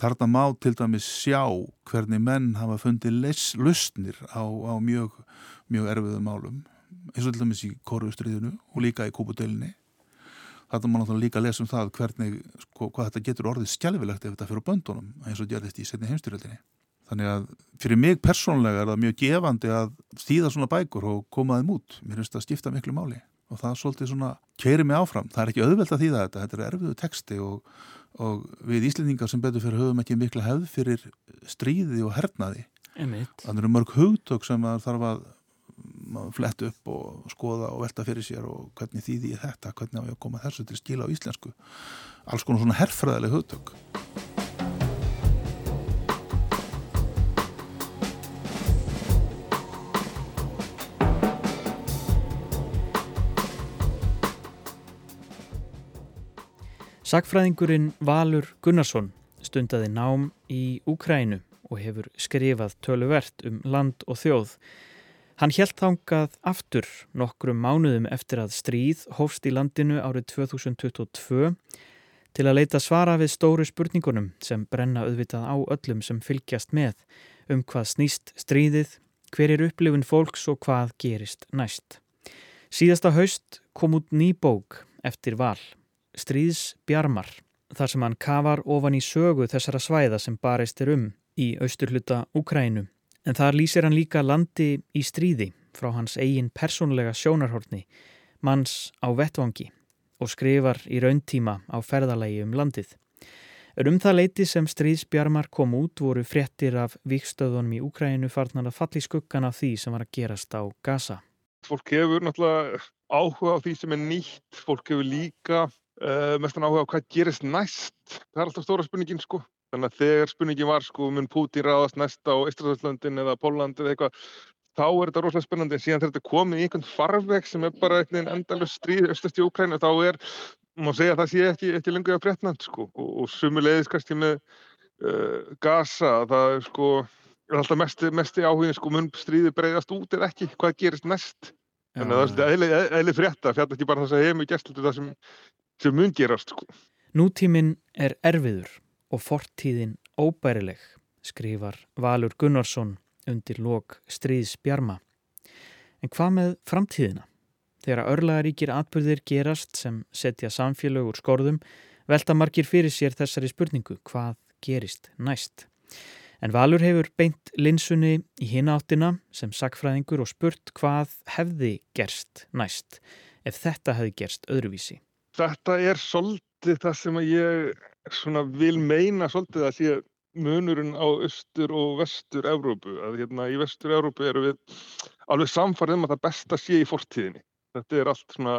E: þarna má til dæmis sjá hvernig menn hafa fundið lustnir á, á mjög, mjög erfiðum málum eins og til dæmis í Kóruðustriðinu og líka í Kúpudelinni. Þarna má náttúrulega líka lesa um það hvernig, sko, hvað þetta getur orðið skjálfilegt ef þetta fyrir böndunum eins og gerðist í setni heimstyrjöldinni. Þannig að fyrir mig persónlega er það mjög gefandi að þýða svona bækur og koma þeim út. Mér finnst það að skipta miklu máli og það svolítið svona keiri mig áfram. Það er ekki auðvelt að þýða þetta, þetta er erfiðu texti og, og við Íslendingar sem betur fyrir höfum ekki miklu hefð fyrir stríði og hernaði. Þannig eru mörg hugtök sem það þarf að fletta upp og skoða og velta fyrir sér og hvernig þýði ég þetta, hvernig á ég að koma þessu til skila á íslensku. Alls konar svona herfræðileg hugtök.
A: Sakfræðingurinn Valur Gunnarsson stundaði nám í Úkrænu og hefur skrifað töluvert um land og þjóð. Hann helt þangað aftur nokkrum mánuðum eftir að stríð hófst í landinu árið 2022 til að leita svara við stóru spurningunum sem brenna auðvitað á öllum sem fylgjast með um hvað snýst stríðið, hver er upplifun fólks og hvað gerist næst. Síðasta haust kom út ný bók eftir val. Stríðs Bjarmar, þar sem hann kafar ofan í sögu þessara svæða sem barist er um í austurluta Úkrænu. En þar lýsir hann líka landi í stríði frá hans eigin persónlega sjónarhortni, manns á vettvangi og skrifar í rauntíma á ferðalagi um landið. Er um það leiti sem Stríðs Bjarmar kom út voru fréttir af vikstöðunum í Úkrænu farnar að falli skuggan af því sem var að gerast á Gaza.
G: Fólk hefur náttúrulega áhuga á því sem er nýtt, fólk hefur líka uh, mestan áhuga á hvað gerist næst. Það er alltaf stóra spurningin sko. Þannig að þegar spurningin var sko, mun Putin ráðast næst á Íslandslöndin eða Pólland eða eitthvað, þá er þetta rosalega spennandi en síðan þegar þetta komið í einhvern farveg sem er bara einhvern endalust stríð austast í Úkrænu, þá er, má segja að það sé ekki, ekki lengur að bretnand sko og, og sumulegðis kannski með uh, Gaza, það er sko, er alltaf mest, mest í áhugin sko, mun stríði breyðast út eða ekki, hvað gerist næst? Þannig að það er eðli, frétta, fjall ekki bara þess að heimi gæstlur það sem, sem mun gerast sko.
A: Nútíminn er erfiður og fortíðin óbærileg, skrifar Valur Gunnarsson undir lok stríðs bjarma. En hvað með framtíðina? Þegar örlaðaríkir atbyrðir gerast sem setja samfélög úr skorðum, velta margir fyrir sér þessari spurningu hvað gerist næst. En Valur hefur beint linsunni í hina áttina sem sakfræðingur og spurt hvað hefði gerst næst ef þetta hefði gerst öðruvísi.
G: Þetta er svolítið það sem ég vil meina svolítið að sé munurinn á austur og vestur Evrópu. Að hérna í vestur Evrópu eru við alveg samfarið um að það besta sé í fortíðinni. Þetta er allt svona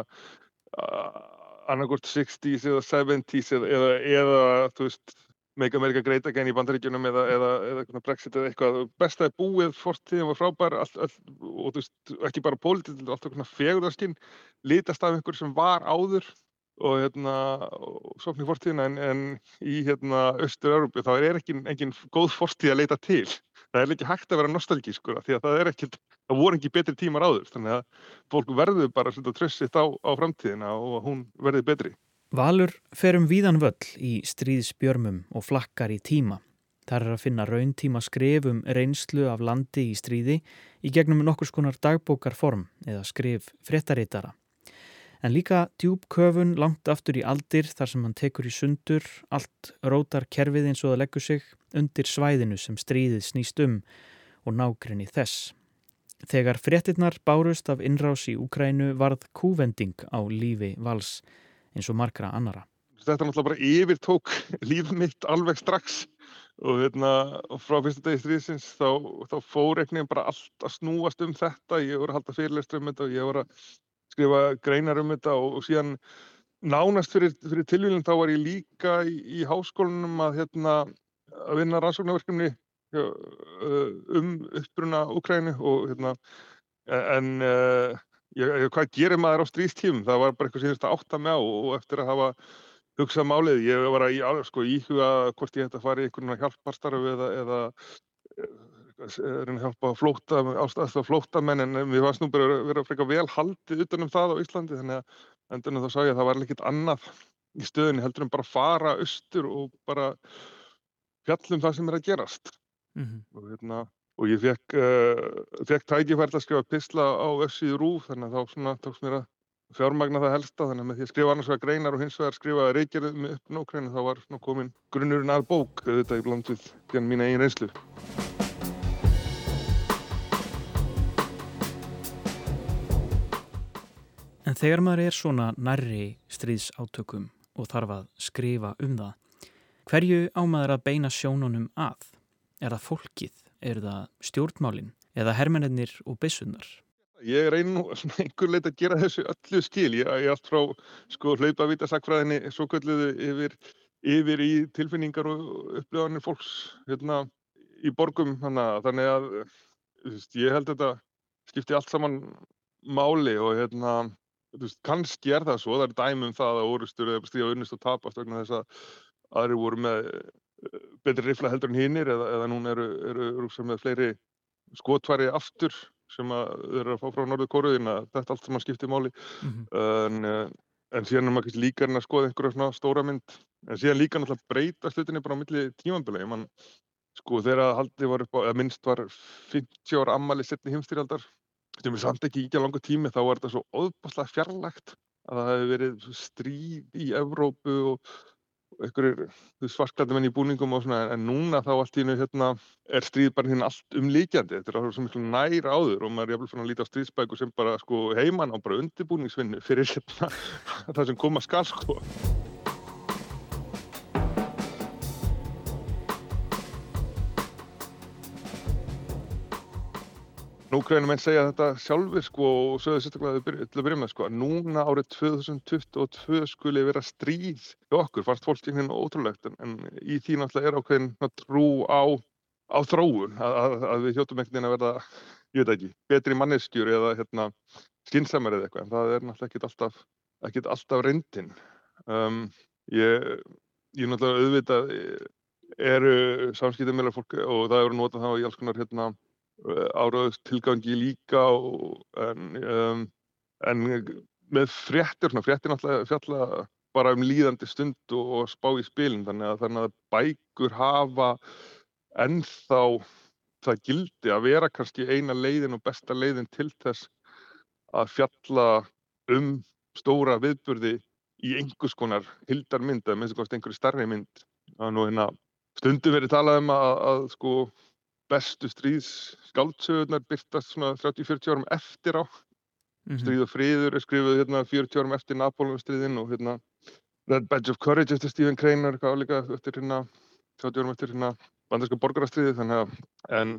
G: annarkort 60s eða 70s eða, eða, eða þú veist Make America Great Again í bandaríkjunum eða, eða, eða Brexit eða eitthvað. Besta er búið, fortíðin var frábær all, all, og þú veist, ekki bara pólitíð, alltaf fegurðarskinn, litast af einhver sem var áður og hérna, sókn í fortíðina en, en í hérna Östur-Európu þá er ekki engin góð fortíð að leita til. Það er ekki hægt að vera nostalgískur því að það er ekki, það voru ekki betri tímar áður þannig að fólk verður bara að trössitt á, á framtíðina og hún verður betri.
A: Valur fer um víðan völl í stríðsbjörmum og flakkar í tíma. Þar er að finna rauntíma skrif um reynslu af landi í stríði í gegnum nokkur skonar dagbókarform eða skrif fréttaritara. En líka djúb köfun langt aftur í aldir þar sem hann tekur í sundur, allt rótar kerfið eins og það leggur sig undir svæðinu sem stríðið snýst um og nákrenni þess. Þegar fréttinnar bárust af innrás í Úkrænu varð kúvending á lífi vals eins og margra annara.
G: Þetta er náttúrulega bara yfir tók lífið mitt alveg strax og hérna frá fyrsta degi stríðsins þá, þá fór einhvern bara allt að snúast um þetta. Ég voru að halda fyrirlestur um þetta og ég voru að skrifa greinar um þetta og, og síðan nánast fyrir, fyrir tilvílinn þá var ég líka í, í háskólanum að, hérna, að vinna rannsóknarverkefni um uppbruna Ukrænu og hérna en uh, ég, hvað gerir maður á stríðstífum? Það var bara eitthvað sem ég þurfti að átta mig á og eftir að hafa hugsað málið, ég var að í, sko, íhuga hvort ég ætti að fara í einhvern hjálparstarfi eða, eða eh, að hjálpa að flóta, ástæðast að flóta menn en við varst nú bara að vera frekar vel haldið utanum það á Íslandi þannig að endur þá sá ég að það var ekkert annað í stöðinni heldur en bara fara austur og bara fjallum það sem er að gerast mm -hmm. og hérna og ég fekk, uh, fekk tækifært að skrifa písla á össið rúf þannig að þá svona tóks mér að fjármagna það helsta þannig að með því að skrifa annars vegar greinar og hins vegar skrifa reykjarið með upp nókræni þá var komin grunnurinn að bók auðvitað í bland við genn mín eigin reynslu.
A: En þegar maður er svona nærri stríðsátökum og þarf að skrifa um það, hverju ámaður að beina sjónunum að? Er það fólkið? Er það stjórnmálinn eða hermennir og byssunar?
G: Ég reyni nú svona einhver leit að gera þessu öllu skil. Ég er allt frá sko hlaupavita sakfræðinni svo kölluðu yfir, yfir í tilfinningar og upplifanir fólks hérna í borgum. Þannig að ég held að þetta skipti allt saman máli og hérna veist, kannski er það svo. Það er dæmi um það að orustur eða stíða unnist og tapast vegna þess að aðri voru með betri rifla heldur en hinnir eða, eða núna eru, eru rúsa með fleiri skotværi aftur sem að eru að fá frá norðu kóruðin að þetta allt sem að skipti máli mm -hmm. en, eh, en síðan er maður kannski líka en að skoða einhverja stóra mynd en síðan líka náttúrulega breyta slutinni bara á milli tímanbila man, sko þegar haldið var upp á, eða minnst var 50 ára ammali setni heimstýrjaldar sem við samt ekki ekki á langu tími þá var þetta svo óðbáslega fjarlægt að það hefði verið stríð í Evrópu og einhverjir svartklæðumenn í búningum og svona en núna þá allt í hennu hérna er stríð bara hérna allt umlíkjandi þetta er alveg svo miklu nær áður og maður er jafnvel fann að líta á stríðsbæku sem bara sko heimann á bara undirbúningsvinnu fyrir hérna það sem koma skal sko Núkrænum menn segja þetta sjálfur sko og sögðu sérstaklega til að byrja með sko að núna árið 2022 skuli vera stríð í okkur, fannst fólk einhvern veginn ótrúlegt en, í því náttúrulega er ákveðin trú á, á þróun að, að, að við hjóttum einhvern veginn að verða, ég veit ekki, betri manneskjur eða hérna skinsamar eða eitthvað en það er náttúrulega ekkit alltaf, ekkit alltaf reyndin. Um, ég, ég náttúrulega auðvitað eru samskiptið meðlega fólk og það eru notað þá í alls konar hérna Eh, áraðstilgangi líka og, en, um, en með fréttir, svona fréttir náttúrulega fjalla bara um líðandi stund og, og spá í spilin þannig að, þannig að bækur hafa ennþá það gildi að vera kannski eina leiðin og besta leiðin til þess að fjalla um stóra viðburði í einhvers konar hildarmynd eða minnst einhverju starri mynd. Að nú hérna stundum verið talað um að, að sko bestu stríðs skáldsögurnar byrtast svona 30-40 árum eftir á
A: Mhm.
G: Stríð og friður er skrifuð hérna 40 árum eftir Napoleon stríðin og hérna Red Badge of Courage eftir Stephen Crane er eitthvað álíka eftir hérna 30 árum eftir hérna bandarska borgarastríði þannig að en,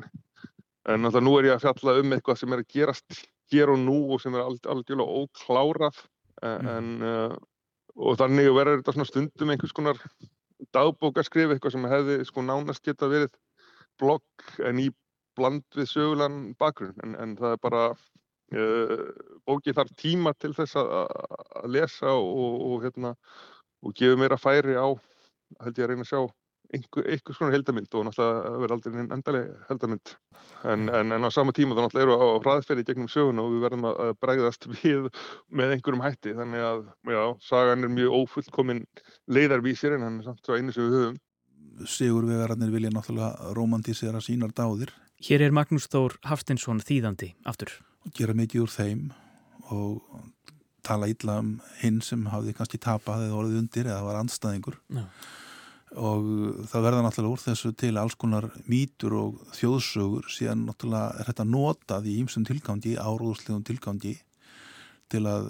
G: en náttúrulega nú er ég að fjalla um eitthvað sem er að gerast hér og nú og sem er algjörlega óklárað en,
A: Mhm.
G: en uh, og þannig verður þetta svona stundum einhvers konar dagbókarskrif eitthvað sem hefði sko nánast geta verið blogg en í bland við sögulegan bakgrunn en, en það er bara uh, bóki þarf tíma til þess að, að- að lesa og, og, hérna, og gefa meira færi á held ég að reyna að sjá einhver, einhvers konar heldamind og náttúrulega verður aldrei einn endaleg heldamind en, en, en á sama tíma þá náttúrulega eru á hraðferði gegnum söguna og við verðum að, að bregðast við með einhverjum hætti. Þannig að já, sagan er mjög ófullkomin leiðarvísir en hann er samt svo einu sem við höfum
E: Sigurvegararnir vilja náttúrulega romantísera sínar dáðir
A: Hér er Magnús Þór Hafstinsson þýðandi aftur.
E: og gera mikið úr þeim og tala illa um hinn sem hafði kannski tapað eða orðið undir eða var andstæðingur
A: Já.
E: og það verða náttúrulega úr þessu til alls konar mýtur og þjóðsögur síðan náttúrulega er þetta notað í ýmsum tilgangi, áróðslegum tilgangi til að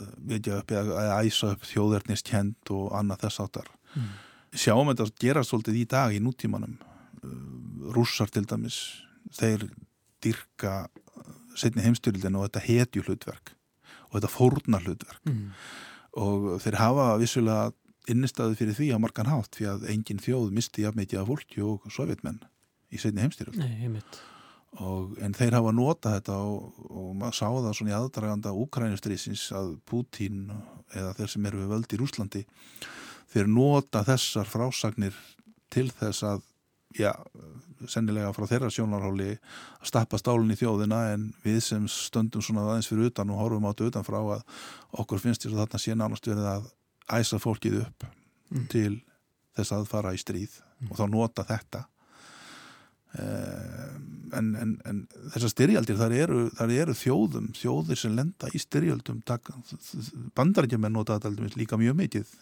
E: upp eða að æsa upp þjóðverðniskend og annað þess áttar.
A: Mm.
E: Sjáum þetta gera svolítið í dag í nútímanum. Uh, Rússar til dæmis, þeir dyrka setni heimstyrildin og þetta hetju hlutverk og þetta fórna hlutverk
A: Mm.
E: og þeir hafa vissulega innistæðu fyrir því á margan hátt því að engin þjóð misti jafn mikið af fólki og sovjetmenn í setni og, en þeir hafa notað þetta og, og maður sá það svona í aðdraganda Úkrænustrísins að Pútín eða þeir sem eru við völd í Rúslandi þeir nota þessar frásagnir til þess að já, sennilega frá þeirra sjónarháli að stappa stálinn í þjóðina en við sem stöndum svona aðeins fyrir utan og horfum áttu utan frá að okkur finnst þess að þarna sé nánast verið að æsa fólkið upp
A: Mm.
E: til þess að fara í stríð og þá nota þetta. Eh, en, en, en þessar styrjaldir þar eru, þar eru þjóðum þjóðir sem lenda í styrjaldum bandarækjumenn nota þetta líka mjög mikið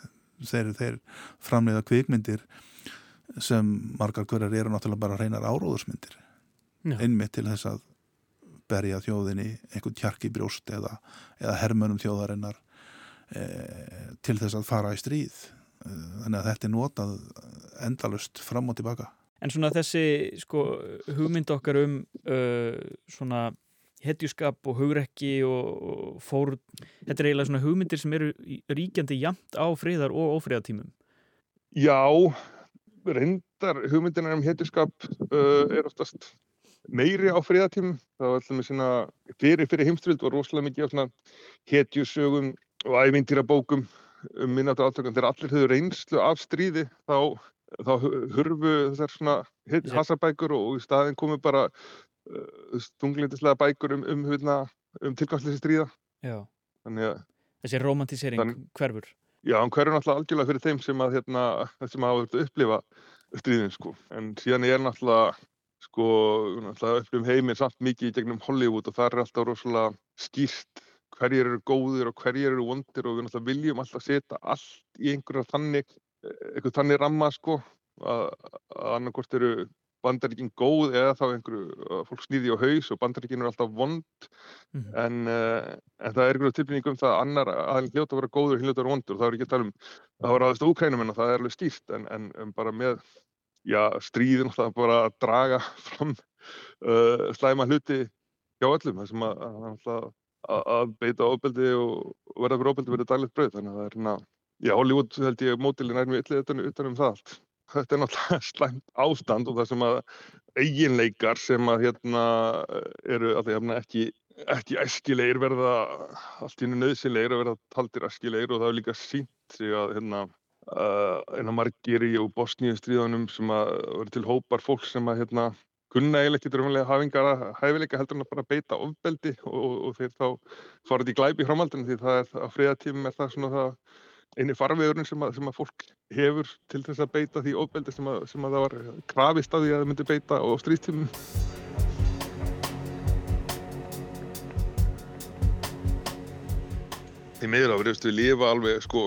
E: þeir, þeir framleiða kvikmyndir sem margar hverjar eru náttúrulega bara reynar áróðursmyndir.
A: Já.
E: einmitt til þess að berja þjóðinni einhvern tjark í brjóst eða, eða hermönum þjóðarinnar e, til þess að fara í stríð. Eh, þannig að þetta er notað endalust fram og tilbaka.
A: En svona þessi sko, hugmynd okkar um uh, svona hetjuskap og hugrekki og, og fór, þetta er eiginlega svona hugmyndir sem eru ríkjandi jamt á friðar og ófriðatímum.
G: Já, reyndar hugmyndinar um hetjuskap uh, er oftast meiri á friðatímum. Það var alltaf með svona, fyrir, fyrir heimstrild var rosalega mikið á svona hetjusögum og ævintýrabókum um minnatu átökum. Þegar allir höfðu reynslu af stríði þá, þá hu- hurfu þessar svona hasabækur og í staðin komu bara uh, stunglindislega bækur um, um, um, um tilgangsleysi stríða. Þannig að
A: Þessi romantisering
G: Þannig-
A: hverfur.
G: Já, hann hverju náttúrulega algjörlega fyrir þeim sem að hérna, sem hafa verið að upplifa stríðin sko. En síðan er náttúrulega sko, náttúrulega upplifum heiminn samt mikið í gegnum Hollywood og það er alltaf rosalega skýrt hverjir eru góðir og hverjir eru vondir og við náttúrulega viljum alltaf setja allt í einhverja þannig, einhver þannig ramma sko, að, að annarkort eru bandaríkin góð eða þá einhverju, fólk snýði á haus og bandaríkin eru alltaf vond.
A: Mhm.
G: en, uh, en það er einhverju tilbynning um það að annar aðeins hljóta að vera góður og hljóta að vera vondur. Og það er ekki að tala um það var aðeins úkrænumenn og það er alveg skýrt en, en, en bara með já, stríðin það bara að draga fram uh, slæma hluti hjá öllum. Það sem að, að, að, að beita ofbeldi og, verða fyrir ofbeldi verður daglegt brauð. Þannig að það er hérna já, Hollywood held ég mótilin er mjög illið utan, utan um það allt þetta er náttúrulega slæmt ástand og það sem að eiginleikar sem að hérna eru að því hérna ekki ekki æskilegir verða allt í hennu nöðsynlegir að verða taldir æskilegir og það er líka sínt sig að hérna uh, margir í og Bosníu stríðanum sem að verður til hópar fólk sem að hérna kunna eiginlega ekki drömmulega hafingar hæfileika heldur en að bara beita ofbeldi og, og, og þeir þá farið í glæpi í framhaldinu því það er á friðatímum er það svona það eini farvegurinn sem að, sem að fólk hefur til þess að beita því ofbeldi sem að, sem að það var krafist að því að það myndi beita á stríðstímum. Því miður að verðist við lifa alveg sko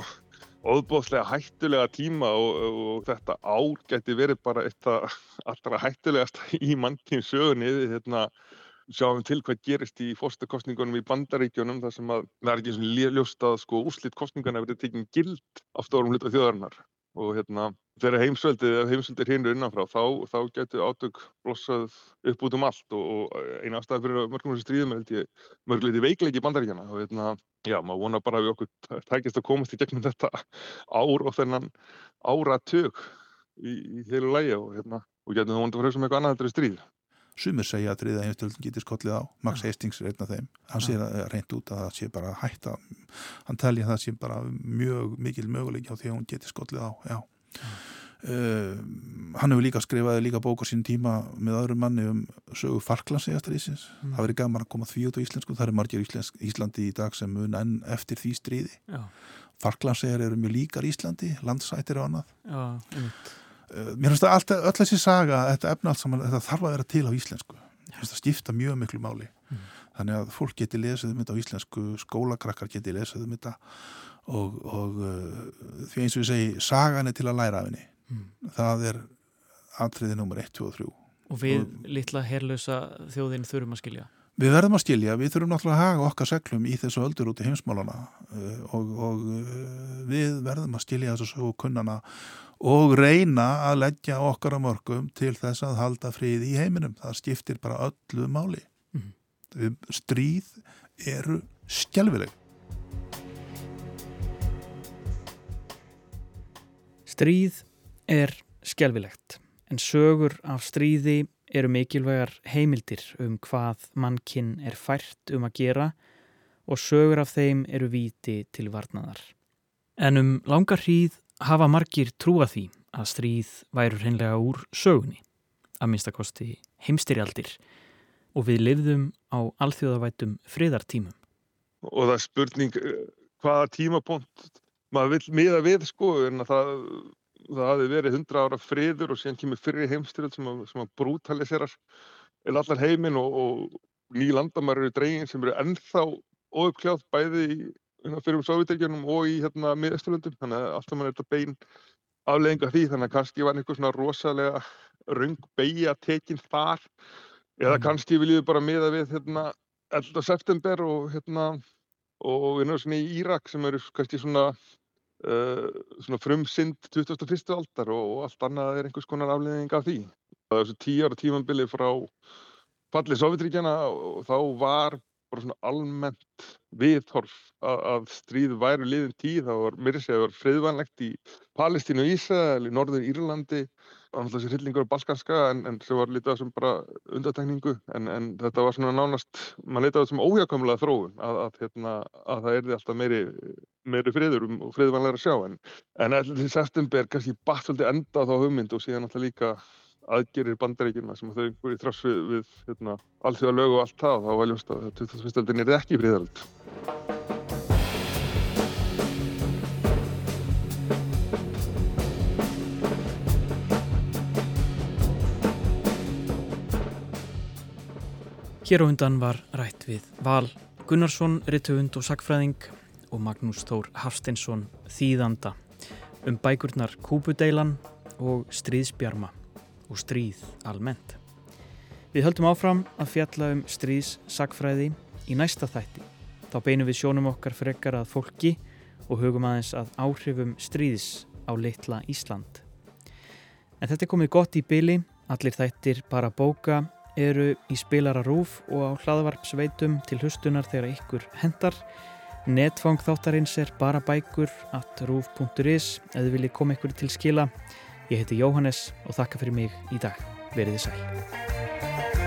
G: óðbóðslega hættulega tíma og, og þetta ár geti verið bara eitt allra hættulegasta í manntíðin sögunni hérna, sjáum til hvað gerist í fórstakostningunum í bandaríkjunum þar sem að það er ekki svona ljóst að sko úrslit kostningarna verið tekinn gild á stórum hluta þjóðarinnar og hérna þegar heimsveldið eða heimsveldið hinur innanfrá þá, þá getur átök blossað upp út um allt og, og eina ástæði fyrir mörgum þessu stríðum held ég mörguleiti veikleiki bandaríkjana og hérna, já, maður vonar bara að við okkur tækist að komast í gegnum þetta ár og þennan áratug í, í heilu lægi og hérna, og getum það vonandi að frá sem eitthvað annað þetta er stríð.
E: Sumir segja að þriða heimstöldin getur skollið á. Max Hastings er einn af þeim. Hann sér að reynd út að það sé bara að hætta. Hann telja það sé bara mjög mikil möguleik á því að hún getur skollið á já. Uh, hann hefur líka skrifaði líka bók á sín tíma með öðrum manni um sögu Falklandsegastriðsins mm. það verið gaman að koma því út á íslensku. Það er margir íslensk, Íslandi í dag sem mun enn eftir því stríði. Falklandsegar eru mjög líkar Íslandi landsættir og annað.
A: Já,
E: uh, mér finnst alltaf, öll þessi saga þetta efna allt saman, þetta þarf að vera til á íslensku. Það skipta mjög miklu máli. Mm. þannig að fólk geti lesið um þetta á íslensku skólakrakkar geti lesið um þetta og, og uh, því eins og ég segi sagan er til að læra af henni. Mm. það er atriði nummer 1, 2 og 3
A: Og við og, litla herrlösa þjóðin þurfum að skilja.
E: Við verðum að skilja, við þurfum náttúrulega að haga okkar seglum í þessu öldur út í heimsmálana. Uh, og, og við verðum að skilja þessu kunnana og reyna að leggja okkar á mörgum til þess að halda frið í heiminum. Það skiptir bara öllu máli. Mm. Stríð eru skjálfileg.
A: Stríð er skjálfilegt en sögur af stríði eru mikilvægar heimildir um hvað mannkinn er fært um að gera og sögur af þeim eru víti til varnaðar. En um langar hríð hafa margir trúa því að stríð væru hreinlega úr sögunni, að minnstakosti heimstyrjaldir og við lifðum á alþjóðavætum friðartímum.
G: Og það er spurning eh, hvaða tímapunkt maður vil miða við sko en það, það hafi verið hundra ára friður og síðan kemur fyrir heimstyrjöld sem að, að brútaliserar allar heiminn og, og ný landamæri eru dregin sem eru ennþá óuppkljáð bæði í, fyrir um Sovjetregjónum og í hérna miðasturlöndum þannig að alltaf mann er þetta bein aflegginga því þannig að kannski var einhver svona rosalega röng beigja tekinn þar eða mm. kannski viljum við bara miða við hérna 11. september og hérna og erum svona í Írak sem eru kannski svona Uh, svona frumsynd 2001. aldar og, og allt annað er einhvers konar afleðing af því. Það er þessu tíu ára tímanbili frá fallið Sovjetríkjana og þá var bara svona almennt viðhorf að, að stríð væru liðin tíð, það var mér sé að það var friðvænlegt í Palestínu og Ísrael, í norður Írlandi og þessi hryllingur á Balkanska en, en sem var litað sem bara undatekningu en, en þetta var svona nánast, maður litað sem óhjákamlega þróun að, að, hérna, að það erði alltaf meiri, meiri friður og friðvænlega að sjá en, en allir september kannski bætt svolítið enda á þá hugmynd og síðan alltaf líka aðgerir bandaríkina sem þau voru í þráss við, hérna, allþjóða lög og allt það þá var ljóst að 2001. aldin er ekki fríðaröld.
A: Hér á undan var rætt við Val Gunnarsson, Ritthöfund og Sackfræðing og Magnús Þór Hafsteinsson Þýðanda um bækurnar Kúpudeilan og Stríðsbjarma og stríð almennt. Við höldum áfram að fjalla um stríðssakfræði í næsta þætti. Þá beinum við sjónum okkar frekar að fólki og hugum aðeins að áhrifum stríðs á litla Ísland. En þetta er komið gott í byli, allir þættir bara bóka eru í spilara rúf og á hlaðvarpsveitum til hustunar þegar ykkur hendar. Netfang þáttarins er bara bækur at rúf.is eða viljið koma ykkur til skila. Ég heiti Jóhannes og þakka fyrir mig í dag. Verðið sæl.